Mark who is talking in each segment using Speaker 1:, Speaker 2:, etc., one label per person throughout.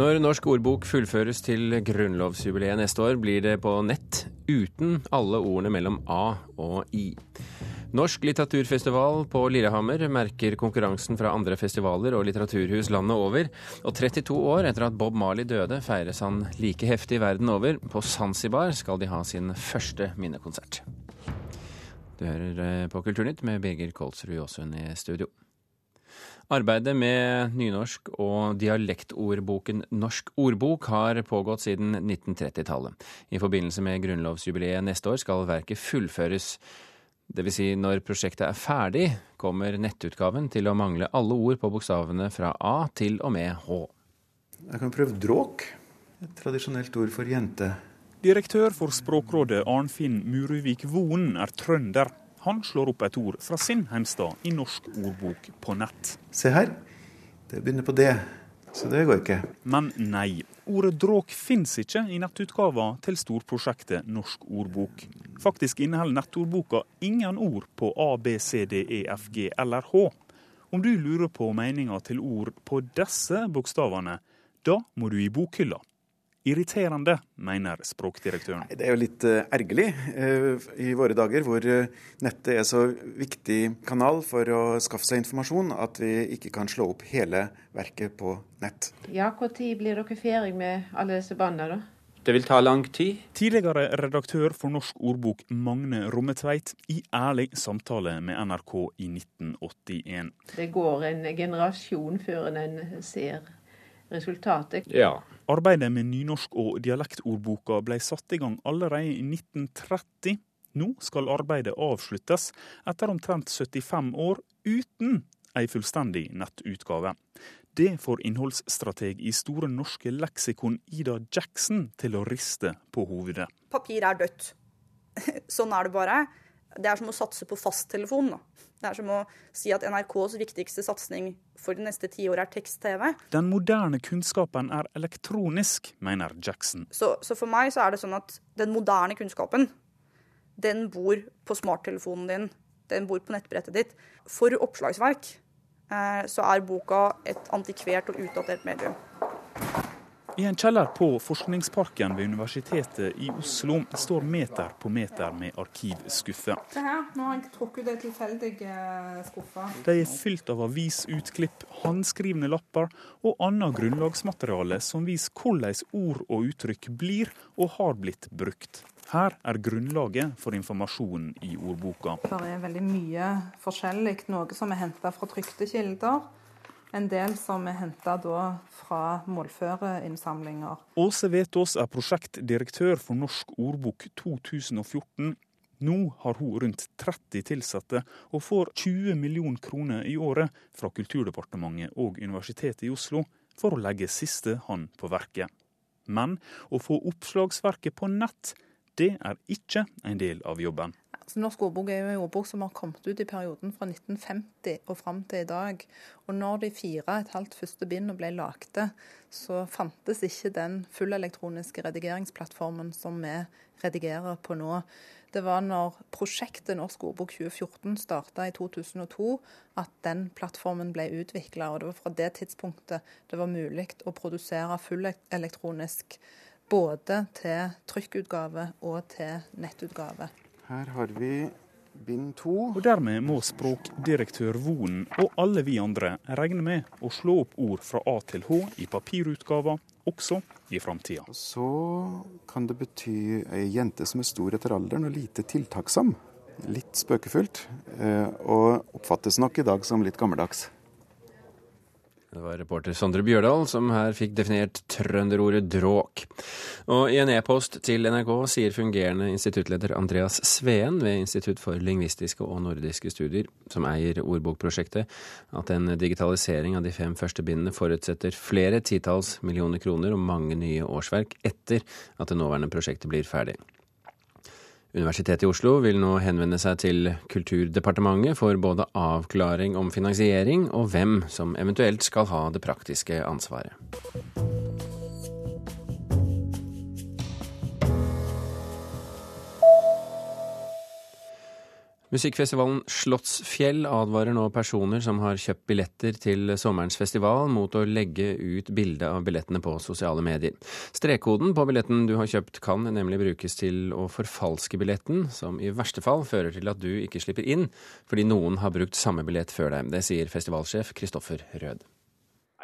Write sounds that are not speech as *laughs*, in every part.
Speaker 1: Når Norsk ordbok fullføres til grunnlovsjubileet neste år, blir det på nett uten alle ordene mellom A og I. Norsk litteraturfestival på Lillehammer merker konkurransen fra andre festivaler og litteraturhus landet over. Og 32 år etter at Bob Marley døde, feires han like heftig verden over. På Zanzibar skal de ha sin første minnekonsert. Du hører eh, på Kulturnytt med Birger Kolsrud Jåsund i studio. Arbeidet med nynorsk og dialektordboken Norsk ordbok har pågått siden 1930-tallet. I forbindelse med grunnlovsjubileet neste år skal verket fullføres. Dvs. Si når prosjektet er ferdig, kommer nettutgaven til å mangle alle ord på bokstavene fra A til og med H.
Speaker 2: Jeg kan prøve dråk. Et tradisjonelt ord for jente.
Speaker 3: Direktør for Språkrådet Arnfinn Muruvik Voen er trønder. Han slår opp et ord fra sin heimstad i Norsk ordbok på nett.
Speaker 2: Se her. Det begynner på det, så det går ikke.
Speaker 3: Men nei. Ordet dråk fins ikke i nettutgava til storprosjektet Norsk ordbok. Faktisk inneholder nettordboka ingen ord på A, B, C, D, E, F, G eller H. Om du lurer på meninga til ord på disse bokstavene, da må du i bokhylla. Irriterende, mener språkdirektøren.
Speaker 2: Det er jo litt uh, ergerlig uh, i våre dager hvor uh, nettet er så viktig kanal for å skaffe seg informasjon at vi ikke kan slå opp hele verket på nett.
Speaker 4: Ja, Når blir dere ferdig med alle disse bandene, da?
Speaker 5: Det vil ta lang tid.
Speaker 3: Tidligere redaktør for Norsk ordbok Magne Rommetveit i ærlig samtale med NRK i 1981.
Speaker 4: Det går en generasjon før en ser resultatet.
Speaker 5: Ja.
Speaker 3: Arbeidet med nynorsk- og dialektordboka ble satt i gang allerede i 1930. Nå skal arbeidet avsluttes etter omtrent 75 år uten ei fullstendig nettutgave. Det får innholdsstrateg i Store norske leksikon Ida Jackson til å riste på hovedet.
Speaker 6: Papir er dødt. *laughs* Sånn er det bare. Det er som å satse på fasttelefon. Det er som å si at NRKs viktigste satsing for de neste ti år er tekst-TV.
Speaker 3: Den moderne kunnskapen er elektronisk, mener Jackson.
Speaker 6: Så, så, for meg så er det sånn at den moderne kunnskapen, den bor på smarttelefonen din. Den bor på nettbrettet ditt. For oppslagsverk eh, så er boka et antikvert og utdatert medium.
Speaker 3: I en kjeller på Forskningsparken ved Universitetet i Oslo står meter på meter med arkivskuffer.
Speaker 7: Her, nå har jeg trukket ut ei tilfeldig eh, skuffe.
Speaker 3: De er fylt av avisutklipp, håndskrivne lapper og annet grunnlagsmateriale som viser hvordan ord og uttrykk blir og har blitt brukt. Her er grunnlaget for informasjonen i ordboka.
Speaker 7: Det er veldig mye forskjellig, noe som er henta fra trykte kilder en del som er henta fra målføreinnsamlinger.
Speaker 3: Åse Vetås er prosjektdirektør for Norsk ordbok 2014. Nå har hun rundt 30 ansatte og får 20 millioner kroner i året fra Kulturdepartementet og Universitetet i Oslo for å legge siste hånd på verket. Men å få oppslagsverket på nett, det er ikke en del av jobben.
Speaker 7: Altså, norsk ordbok er jo en ordbok som har kommet ut i perioden fra 1950 og fram til i dag. Og når de fire et halvt første bindene ble lagde, så fantes ikke den fullelektroniske redigeringsplattformen som vi redigerer på nå. Det var når prosjektet Norsk ordbok 2014 starta i 2002 at den plattformen ble utvikla. Og det var fra det tidspunktet det var mulig å produsere fullelektronisk både til trykkutgave og til nettutgave.
Speaker 2: Her har vi bind to.
Speaker 3: Og dermed må språkdirektør Vonen og alle vi andre regne med å slå opp ord fra A til H i papirutgaver også i framtida.
Speaker 2: Så kan det bety ei jente som er stor etter alderen og lite tiltaksom. Litt spøkefullt, eh, og oppfattes nok i dag som litt gammeldags.
Speaker 1: Det var reporter Sondre Bjørdal som her fikk definert trønderordet dråk. Og i en e-post til NRK sier fungerende instituttleder Andreas Sveen ved Institutt for lingvistiske og nordiske studier, som eier ordbokprosjektet, at en digitalisering av de fem første bindene forutsetter flere titalls millioner kroner og mange nye årsverk etter at det nåværende prosjektet blir ferdig. Universitetet i Oslo vil nå henvende seg til Kulturdepartementet for både avklaring om finansiering og hvem som eventuelt skal ha det praktiske ansvaret. Musikkfestivalen Slottsfjell advarer nå personer som har kjøpt billetter til sommerens festival, mot å legge ut bilde av billettene på sosiale medier. Strekkoden på billetten du har kjøpt kan nemlig brukes til å forfalske billetten, som i verste fall fører til at du ikke slipper inn fordi noen har brukt samme billett før deg. Det sier festivalsjef Kristoffer Rød.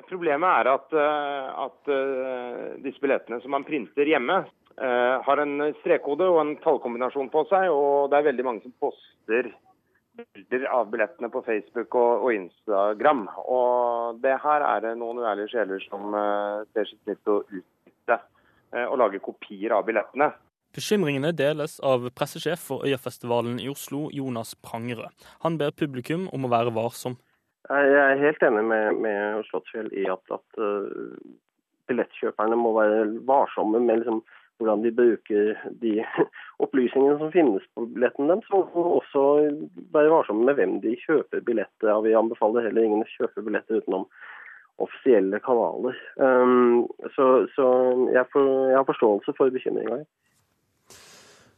Speaker 5: Problemet er at, eh, at eh, disse billettene som man printer hjemme, Eh, har en strekkode og en tallkombinasjon på seg, og det er veldig mange som poster bilder av billettene på Facebook og, og Instagram. Og det her er det noen uærlige sjeler som ser sitt nytt å utnytte og lage kopier av billettene.
Speaker 8: Bekymringene deles av pressesjef for Øyafestivalen i Oslo, Jonas Prangerød. Han ber publikum om å være varsom.
Speaker 9: Jeg er helt enig med, med Slottsfjell i at, at uh, billettkjøperne må være varsomme med liksom hvordan de bruker de *laughs* opplysningene som finnes på billetten deres, og også være varsomme med hvem de kjøper billetter av. Vi anbefaler heller ingen å kjøpe billetter utenom offisielle kanaler. Um, så, så jeg, for, jeg, har forståelse for bekymringa.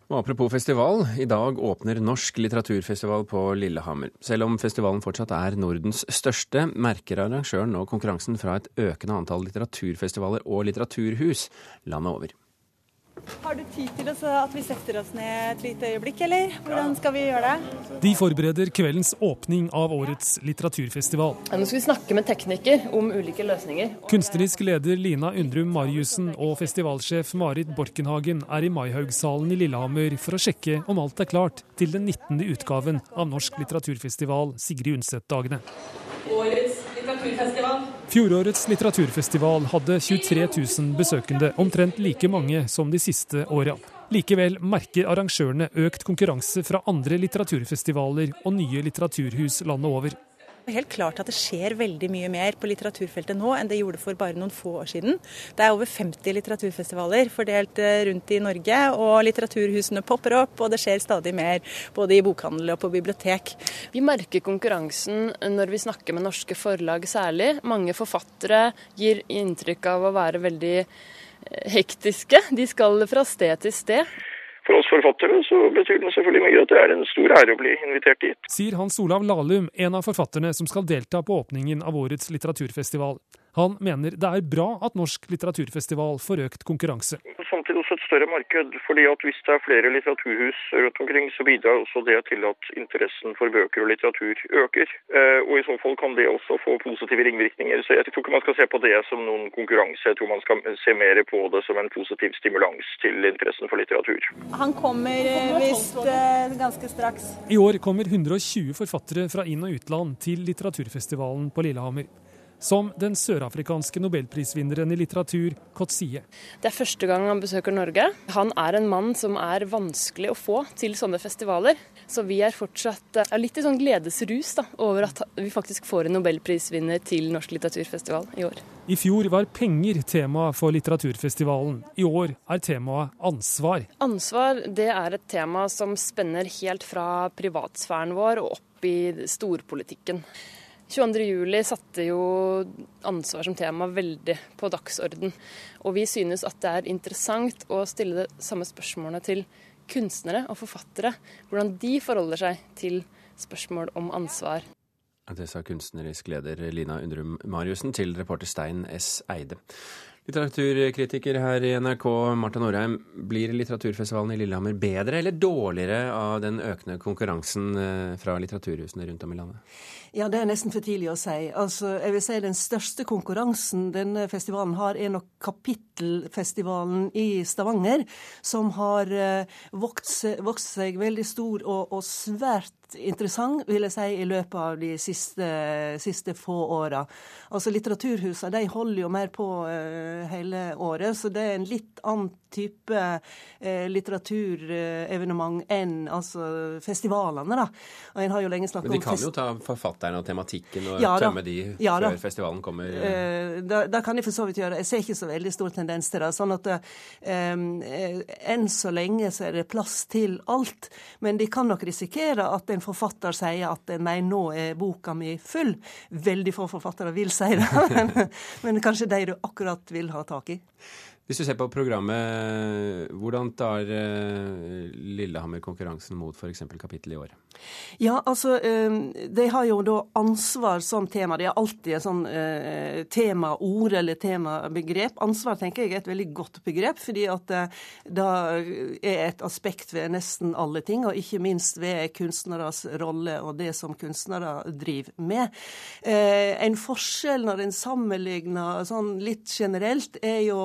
Speaker 1: Og apropos festival, i dag åpner Norsk litteraturfestival på Lillehammer. Selv om festivalen fortsatt er Nordens største, merker arrangøren nå konkurransen fra et økende antall litteraturfestivaler og litteraturhus landet over.
Speaker 4: Har du tid til at vi setter oss ned et lite øyeblikk, eller? Hvordan skal vi gjøre det?
Speaker 10: De forbereder kveldens åpning av årets litteraturfestival.
Speaker 11: nå skal vi snakke med teknikker om ulike løsninger.
Speaker 10: Kunstnerisk leder Lina Undrum Mariussen og festivalsjef Marit Borkenhagen er i Maihaugsalen i Lillehammer for å sjekke om alt er klart til den 19. utgaven av Norsk litteraturfestival Sigrid Undset-dagene.
Speaker 11: Årets litteraturfestival.
Speaker 10: Fjorårets litteraturfestival hadde 23 000 besøkende, omtrent like mange som de siste åra. Likevel merker arrangørene økt konkurranse fra andre litteraturfestivaler og nye litteraturhus landet over
Speaker 4: helt klart at det skjer veldig mye mer på litteraturfeltet nå enn det gjorde for bare noen få år siden. Det er over 50 litteraturfestivaler fordelt eh, rundt i Norge, og litteraturhusene popper opp, og det skjer stadig mer både i bokhandel og på bibliotek.
Speaker 11: Vi merker konkurransen når vi snakker med norske forlag særlig. Mange forfattere gir inntrykk av å være veldig eh, hektiske. De skal fra sted til sted.
Speaker 9: For oss forfattere så betyr det selvfølgelig mye at det er en stor ære å bli invitert dit.
Speaker 10: Sier Hans Olav Lahlum, en av forfatterne som skal delta på åpningen av årets litteraturfestival. Han mener det er bra at Norsk litteraturfestival får økt konkurranse.
Speaker 9: Samtidig også et større marked, fordi at hvis det er flere litteraturhus rundt omkring, så bidrar også det til at interessen for bøker og litteratur øker. Eh, og i så fall kan det også få positive ringvirkninger. Så jeg tror ikke man skal se på det som noen konkurranse, jeg tror man skal se mer på det som en positiv stimulans til interessen for litteratur.
Speaker 4: Han kommer eh, visst eh, ganske straks.
Speaker 10: I år kommer 120 forfattere fra inn- og utland til litteraturfestivalen på Lillehammer som den sørafrikanske nobelprisvinneren i litteratur Kotsie.
Speaker 11: Det er første gang han besøker Norge. Han er en mann som er vanskelig å få til sånne festivaler. Så vi er fortsatt er litt i sånn gledesrus da, over at vi faktisk får en nobelprisvinner til Norsk litteraturfestival i år.
Speaker 10: I fjor var penger tema for litteraturfestivalen. I år er temaet ansvar.
Speaker 11: Ansvar det er et tema som spenner helt fra privatsfæren vår og opp i storpolitikken. 22.07 satte jo ansvar som tema veldig på dagsorden. Og vi synes at det er interessant å stille det samme spørsmålet til kunstnere og forfattere. Hvordan de forholder seg til spørsmål om ansvar.
Speaker 1: Det sa kunstnerisk leder Lina Undrum Mariussen til reporter Stein S. Eide. Litteraturkritiker her i NRK, Marta Norheim. Blir litteraturfestivalen i Lillehammer bedre eller dårligere av den økende konkurransen eh, fra litteraturhusene rundt om i landet?
Speaker 12: Ja, Det er nesten for tidlig å si. Altså, jeg vil si Den største konkurransen denne festivalen har, er nok Kapittelfestivalen i Stavanger, som har uh, vokst, vokst, seg veldig stor og, og svært interessant, vil jeg si, i løpet av de siste, siste få åra. Altså, litteraturhusene de holder jo mer på uh, hele året, så det er en litt annen type eh, litteraturevenement enn altså festivalene. da. Og en har jo lenge snakket om
Speaker 1: Men de kan jo ta forfatterne og tematikken og ja, tømme de ja, før festivalen kommer?
Speaker 12: Eh, da, da, kan de for så vidt gjøre. Jeg ser ikke så veldig stor tendens til det. sånn at eh, enn så lenge så er det plass til alt. Men de kan nok risikere at en forfatter sier at nei, nå er boka mi full. Veldig få forfattere vil si det, *laughs* men, men kanskje de du akkurat vil ha tak i.
Speaker 1: Hvis du ser på programmet, hvordan tar Lillehammer konkurransen mot f.eks. kapittel i år?
Speaker 12: Ja, altså, De har jo da ansvar som tema. Det er alltid et sånn eh, temaord eller temabegrep. Ansvar tenker jeg er et veldig godt begrep, fordi at det er et aspekt ved nesten alle ting, og ikke minst ved kunstneres rolle og det som kunstnere driver med. En forskjell når en sammenligner sånn litt generelt, er jo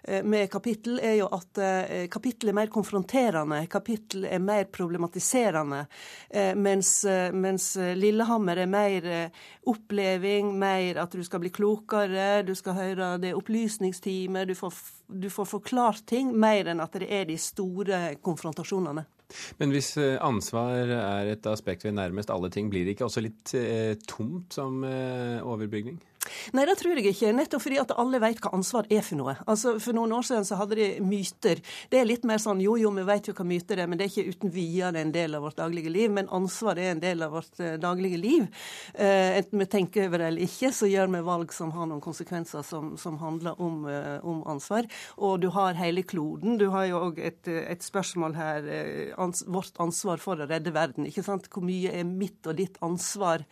Speaker 12: Eh, med kapittel, er jo at eh, kapittel er mer konfronterende. Kapittel er mer problematiserende. Eh, mens, mens Lillehammer er mer oppleving, mer at du skal bli klokere, du skal høre det opplysningstimet, du får, du får forklart ting mer enn at det er de store konfrontasjonene.
Speaker 1: Men hvis ansvar er et aspekt ved nærmest alle ting, blir det ikke også litt eh, tomt som eh, overbygning?
Speaker 12: Nei, det tror jeg ikke. Nettopp fordi at alle vet hva ansvar er for noe. Altså, For noen år siden så hadde de myter. Det er litt mer sånn jo, jo, vi vet jo hva myter er, men det er ikke uten videre en del av vårt daglige liv. Men ansvar er en del av vårt uh, daglige liv. Uh, enten vi tenker over det eller ikke, så gjør vi valg som har noen konsekvenser som, som handler om, uh, om, ansvar. Og du har hele kloden. Du har jo òg et, et, spørsmål her, ans vårt ansvar for å redde verden. ikke sant? Hvor mye er mitt og ditt ansvar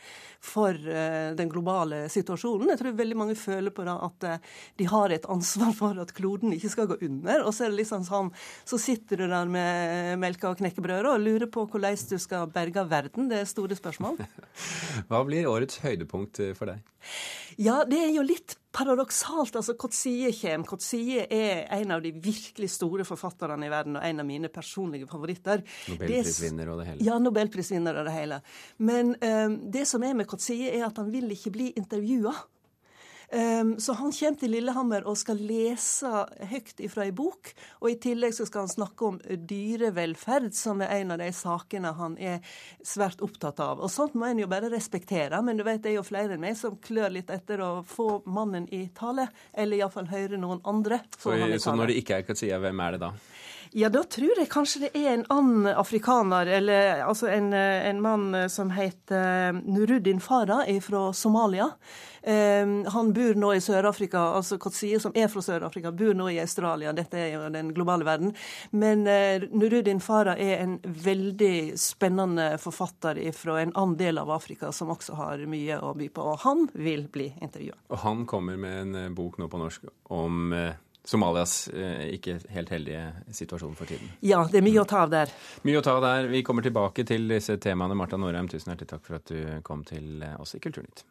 Speaker 12: for den globale situasjonen? Jeg tror veldig mange føler på det at eh, de har et ansvar for at kloden ikke skal gå under. Og så er det liksom sånn, så sitter du der med melka og knekkebrødet og lurer på hvordan du skal berge verden. Det er store spørsmål. *laughs*
Speaker 1: Hva blir årets høydepunkt eh, for deg?
Speaker 12: Ja, det er jo litt paradoksalt. altså Kotsie kommer. Kotsie er en av de virkelig store forfatterne i verden, og en av mine personlige favoritter.
Speaker 1: Nobelprisvinner og det hele.
Speaker 12: Ja, nobelprisvinner og det hele. Men um, det som er med Kotsie, er at han vil ikke bli intervjua. Um, så han kommer til Lillehammer og skal lese høyt ifra ei bok. Og i tillegg så skal han snakke om dyrevelferd, som er en av de sakene han er svært opptatt av. Og sånt må en jo bare respektere, men du vet det er jo flere enn meg som klør litt etter å få mannen i tale, eller iallfall høre noen andre
Speaker 1: tale. Så når det ikke er Katsia, hvem er det da?
Speaker 12: Ja, da tror jeg kanskje det er en annen afrikaner, eller altså en, en mann som heter Nuruddin Farah fra Somalia. Um, han bor nå i Sør-Afrika, altså Kotsie, som er fra Sør-Afrika, bor nå i Australia. Dette er jo den globale verden. Men uh, Nuruddin Farah er en veldig spennende forfatter fra en annen del av Afrika som også har mye å by på. Og han vil bli intervjua.
Speaker 1: Og han kommer med en eh, bok nå på norsk om uh Somalias eh, ikke helt heldige situasjon for tiden.
Speaker 12: Ja, det er mye å ta av der.
Speaker 1: Mye å ta av der. Vi kommer tilbake til disse temaene. Marta Norheim, tusen hjertelig takk for at du kom til eh, oss i Kulturnytt.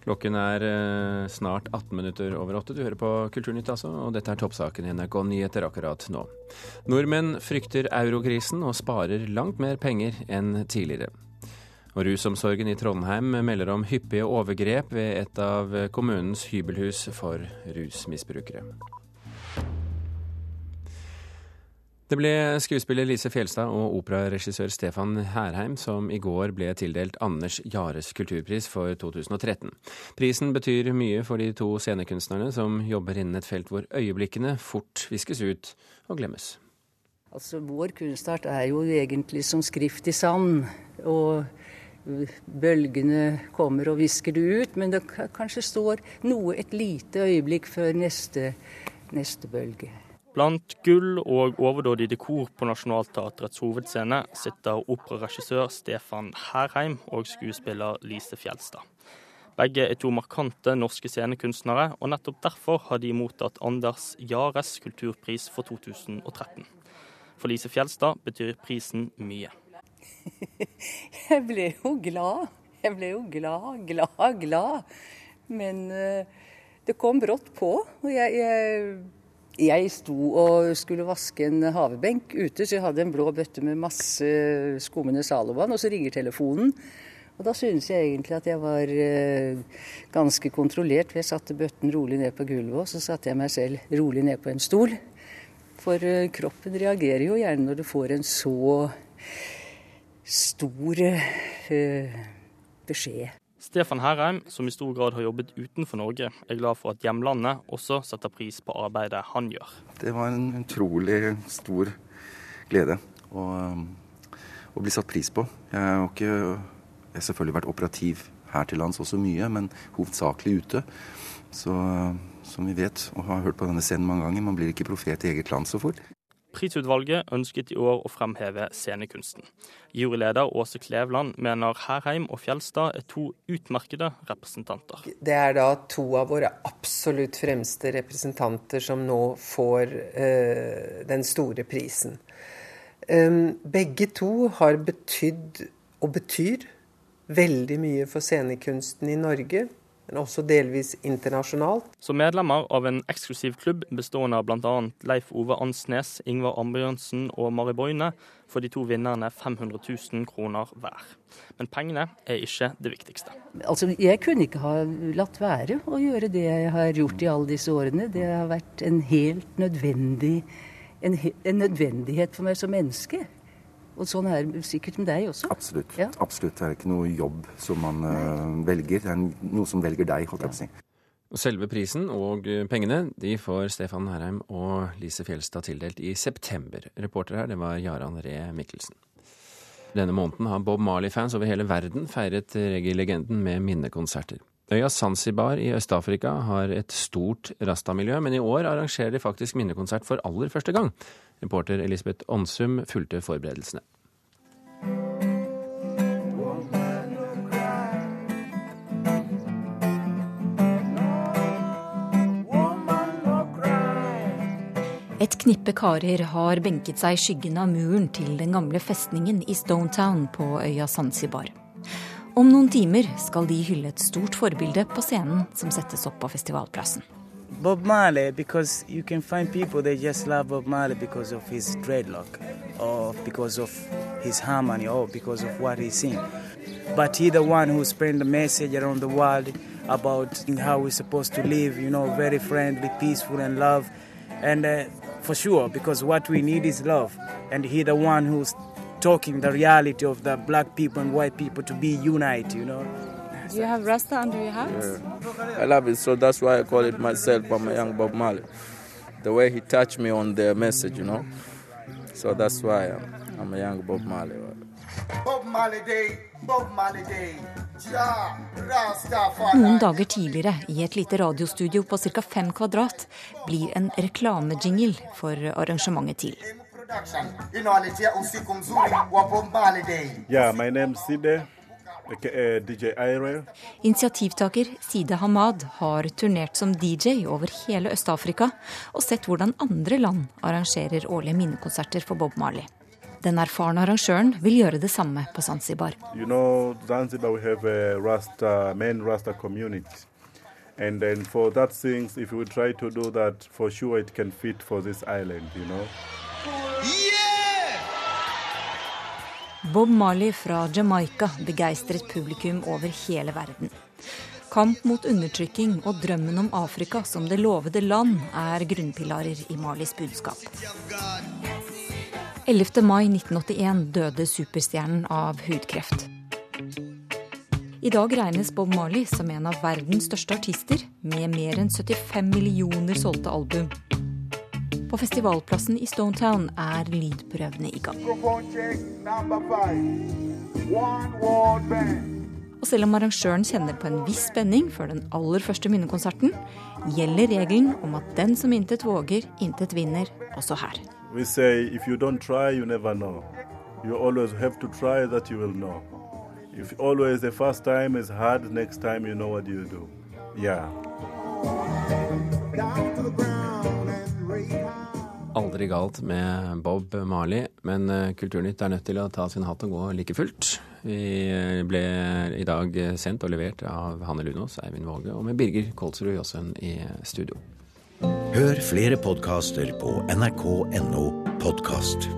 Speaker 1: Klokken er eh, snart 18 minutter over åtte. Du hører på Kulturnytt, altså, og dette er toppsaken i NRK Nyheter akkurat nå. Nordmenn frykter eurokrisen og sparer langt mer penger enn tidligere. Og Rusomsorgen i Trondheim melder om hyppige overgrep ved et av kommunens hybelhus for rusmisbrukere. Det ble skuespiller Lise Fjelstad og operaregissør Stefan Herheim som i går ble tildelt Anders Jares kulturpris for 2013. Prisen betyr mye for de to scenekunstnerne som jobber innen et felt hvor øyeblikkene fort viskes ut og glemmes.
Speaker 13: Altså, Vår kunstart er jo egentlig som skrift i sand. og bølgene kommer og visker det ut, men det kanskje står noe et lite øyeblikk før neste, neste bølge.
Speaker 10: Blant gull og overdådig dekor på Nationaltheatrets hovedscene sitter operaregissør Stefan Herheim og skuespiller Lise Fjelstad. Begge er to markante norske scenekunstnere, og nettopp derfor har de mottatt Anders Jares kulturpris for 2013. For Lise Fjelstad betyr prisen mye. *laughs*
Speaker 13: jeg ble jo glad. Jeg ble jo glad, glad, glad. Men uh, det kom brått på. og jeg, jeg jeg sto og skulle vaske en havebenk ute, så jeg hadde en blå bøtte med masse skummende Saloban, og så ringer telefonen. Og da synes jeg egentlig at jeg var uh, ganske kontrollert. for Jeg satte bøtten rolig ned på gulvet, og så satte jeg meg selv rolig ned på en stol. For uh, kroppen reagerer jo gjerne når du får en så stor øh, beskjed.
Speaker 10: Stefan Herheim, som i stor grad har jobbet utenfor Norge, er glad for at hjemlandet også setter pris på arbeidet han gjør.
Speaker 14: Det var en utrolig stor glede å, å bli satt pris på. Jeg har, ikke, jeg har selvfølgelig vært operativ her til lands også mye, men hovedsakelig ute. Så, som vi vet og har hørt på denne scenen mange ganger. Man blir ikke profet i eget land så fort.
Speaker 10: Prisutvalget ønsket i år å fremheve scenekunsten. Juryleder Åse Klevland mener Herheim og Fjelstad er to utmerkede representanter.
Speaker 15: Det er da to av våre absolutt fremste representanter som nå får uh, den store prisen. Um, begge to har betydd, og betyr, veldig mye for scenekunsten i Norge men også delvis internasjonalt.
Speaker 10: Som medlemmer av en eksklusiv klubb bestående av bl.a. Leif Ove Ansnes, Ingvar Ambjørnsen og Mari Boine, får de to vinnerne 500 000 kroner hver. Men pengene er ikke det viktigste.
Speaker 13: Altså, Jeg kunne ikke ha latt være å gjøre det jeg har gjort i alle disse årene. Det har vært en helt nødvendig, en, en nødvendighet for meg som menneske. Og sånn er det sikkert med deg også?
Speaker 14: Absolutt. Ja. Absolutt. Det er ikke noe jobb som man uh, velger, det er noe som velger deg, holdt jeg på å si.
Speaker 1: Selve prisen og eh, pengene de får Stefan Herheim og Lise Fjelstad tildelt i september. Reporter her, det var Jaran Ree Mikkelsen. Denne måneden har Bob Marley-fans over hele verden feiret reggae-legenden med minnekonserter. Øya Zanzibar i Øst-Afrika har et stort rasta-miljø, men i år arrangerer de faktisk minnekonsert for aller første gang. Reporter Elisabeth Onsum fulgte forberedelsene.
Speaker 16: Et knippe karer har benket seg i skyggen av muren til den gamle festningen i Stonetown på øya Zanzibar. Om noen timer skal de hylle et stort forbilde på scenen som settes opp på festivalplassen.
Speaker 17: Bob Marley because you can find people they just love Bob Marley because of his dreadlock or because of his harmony or because of what he sings. But he the one who spread the message around the world about how we're supposed to live, you know, very friendly, peaceful and love. And uh, for sure, because what we need is love. And he the one who's talking the reality of the black people and white people to be united, you know.
Speaker 18: You have Rasta under your house?
Speaker 19: Yeah. I love it, so that's why I call it myself. I'm a young Bob Marley. The way he touched me on the message, you know. So that's why I'm, I'm a young Bob Marley. Bob Marley
Speaker 16: Day, Bob Marley Day. Noen dager tidligere, i et lite radiostudio på ca. fem kvadrat, blir en reklamejingle for arrangementet til.
Speaker 20: Yeah, my name's Side.
Speaker 16: Initiativtaker Side Hamad har turnert som DJ over hele Øst-Afrika og sett hvordan andre land arrangerer årlige minnekonserter for Bob Marley. Den erfarne arrangøren vil gjøre det samme på Zanzibar.
Speaker 20: You know, Zanzibar we have a Rasta, main Rasta community. And then for that things, if we try to do that, for sure it can fit for this island, you know.
Speaker 16: Bob Marley fra Jamaica begeistret publikum over hele verden. Kamp mot undertrykking og drømmen om Afrika som det lovede land er grunnpilarer i Marleys budskap. 11. mai 1981 døde superstjernen av hudkreft. I dag regnes Bob Marley som en av verdens største artister, med mer enn 75 millioner solgte album. På festivalplassen i Stonetown er lydprøvene i gang. Og selv om arrangøren kjenner på en viss spenning før den aller første minnekonserten, gjelder regelen om at den som intet våger, intet vinner, også her.
Speaker 20: We. Yeah.
Speaker 1: Aldri galt med Bob Marley, men eh, Kulturnytt er nødt til å ta sin hatt og gå like fullt. Vi eh, ble i dag sendt og levert av Hanne Lunås, Eivind Våge og med Birger Kolsrud Jåsund i studio.
Speaker 21: Hør flere podkaster på nrk.no podkast.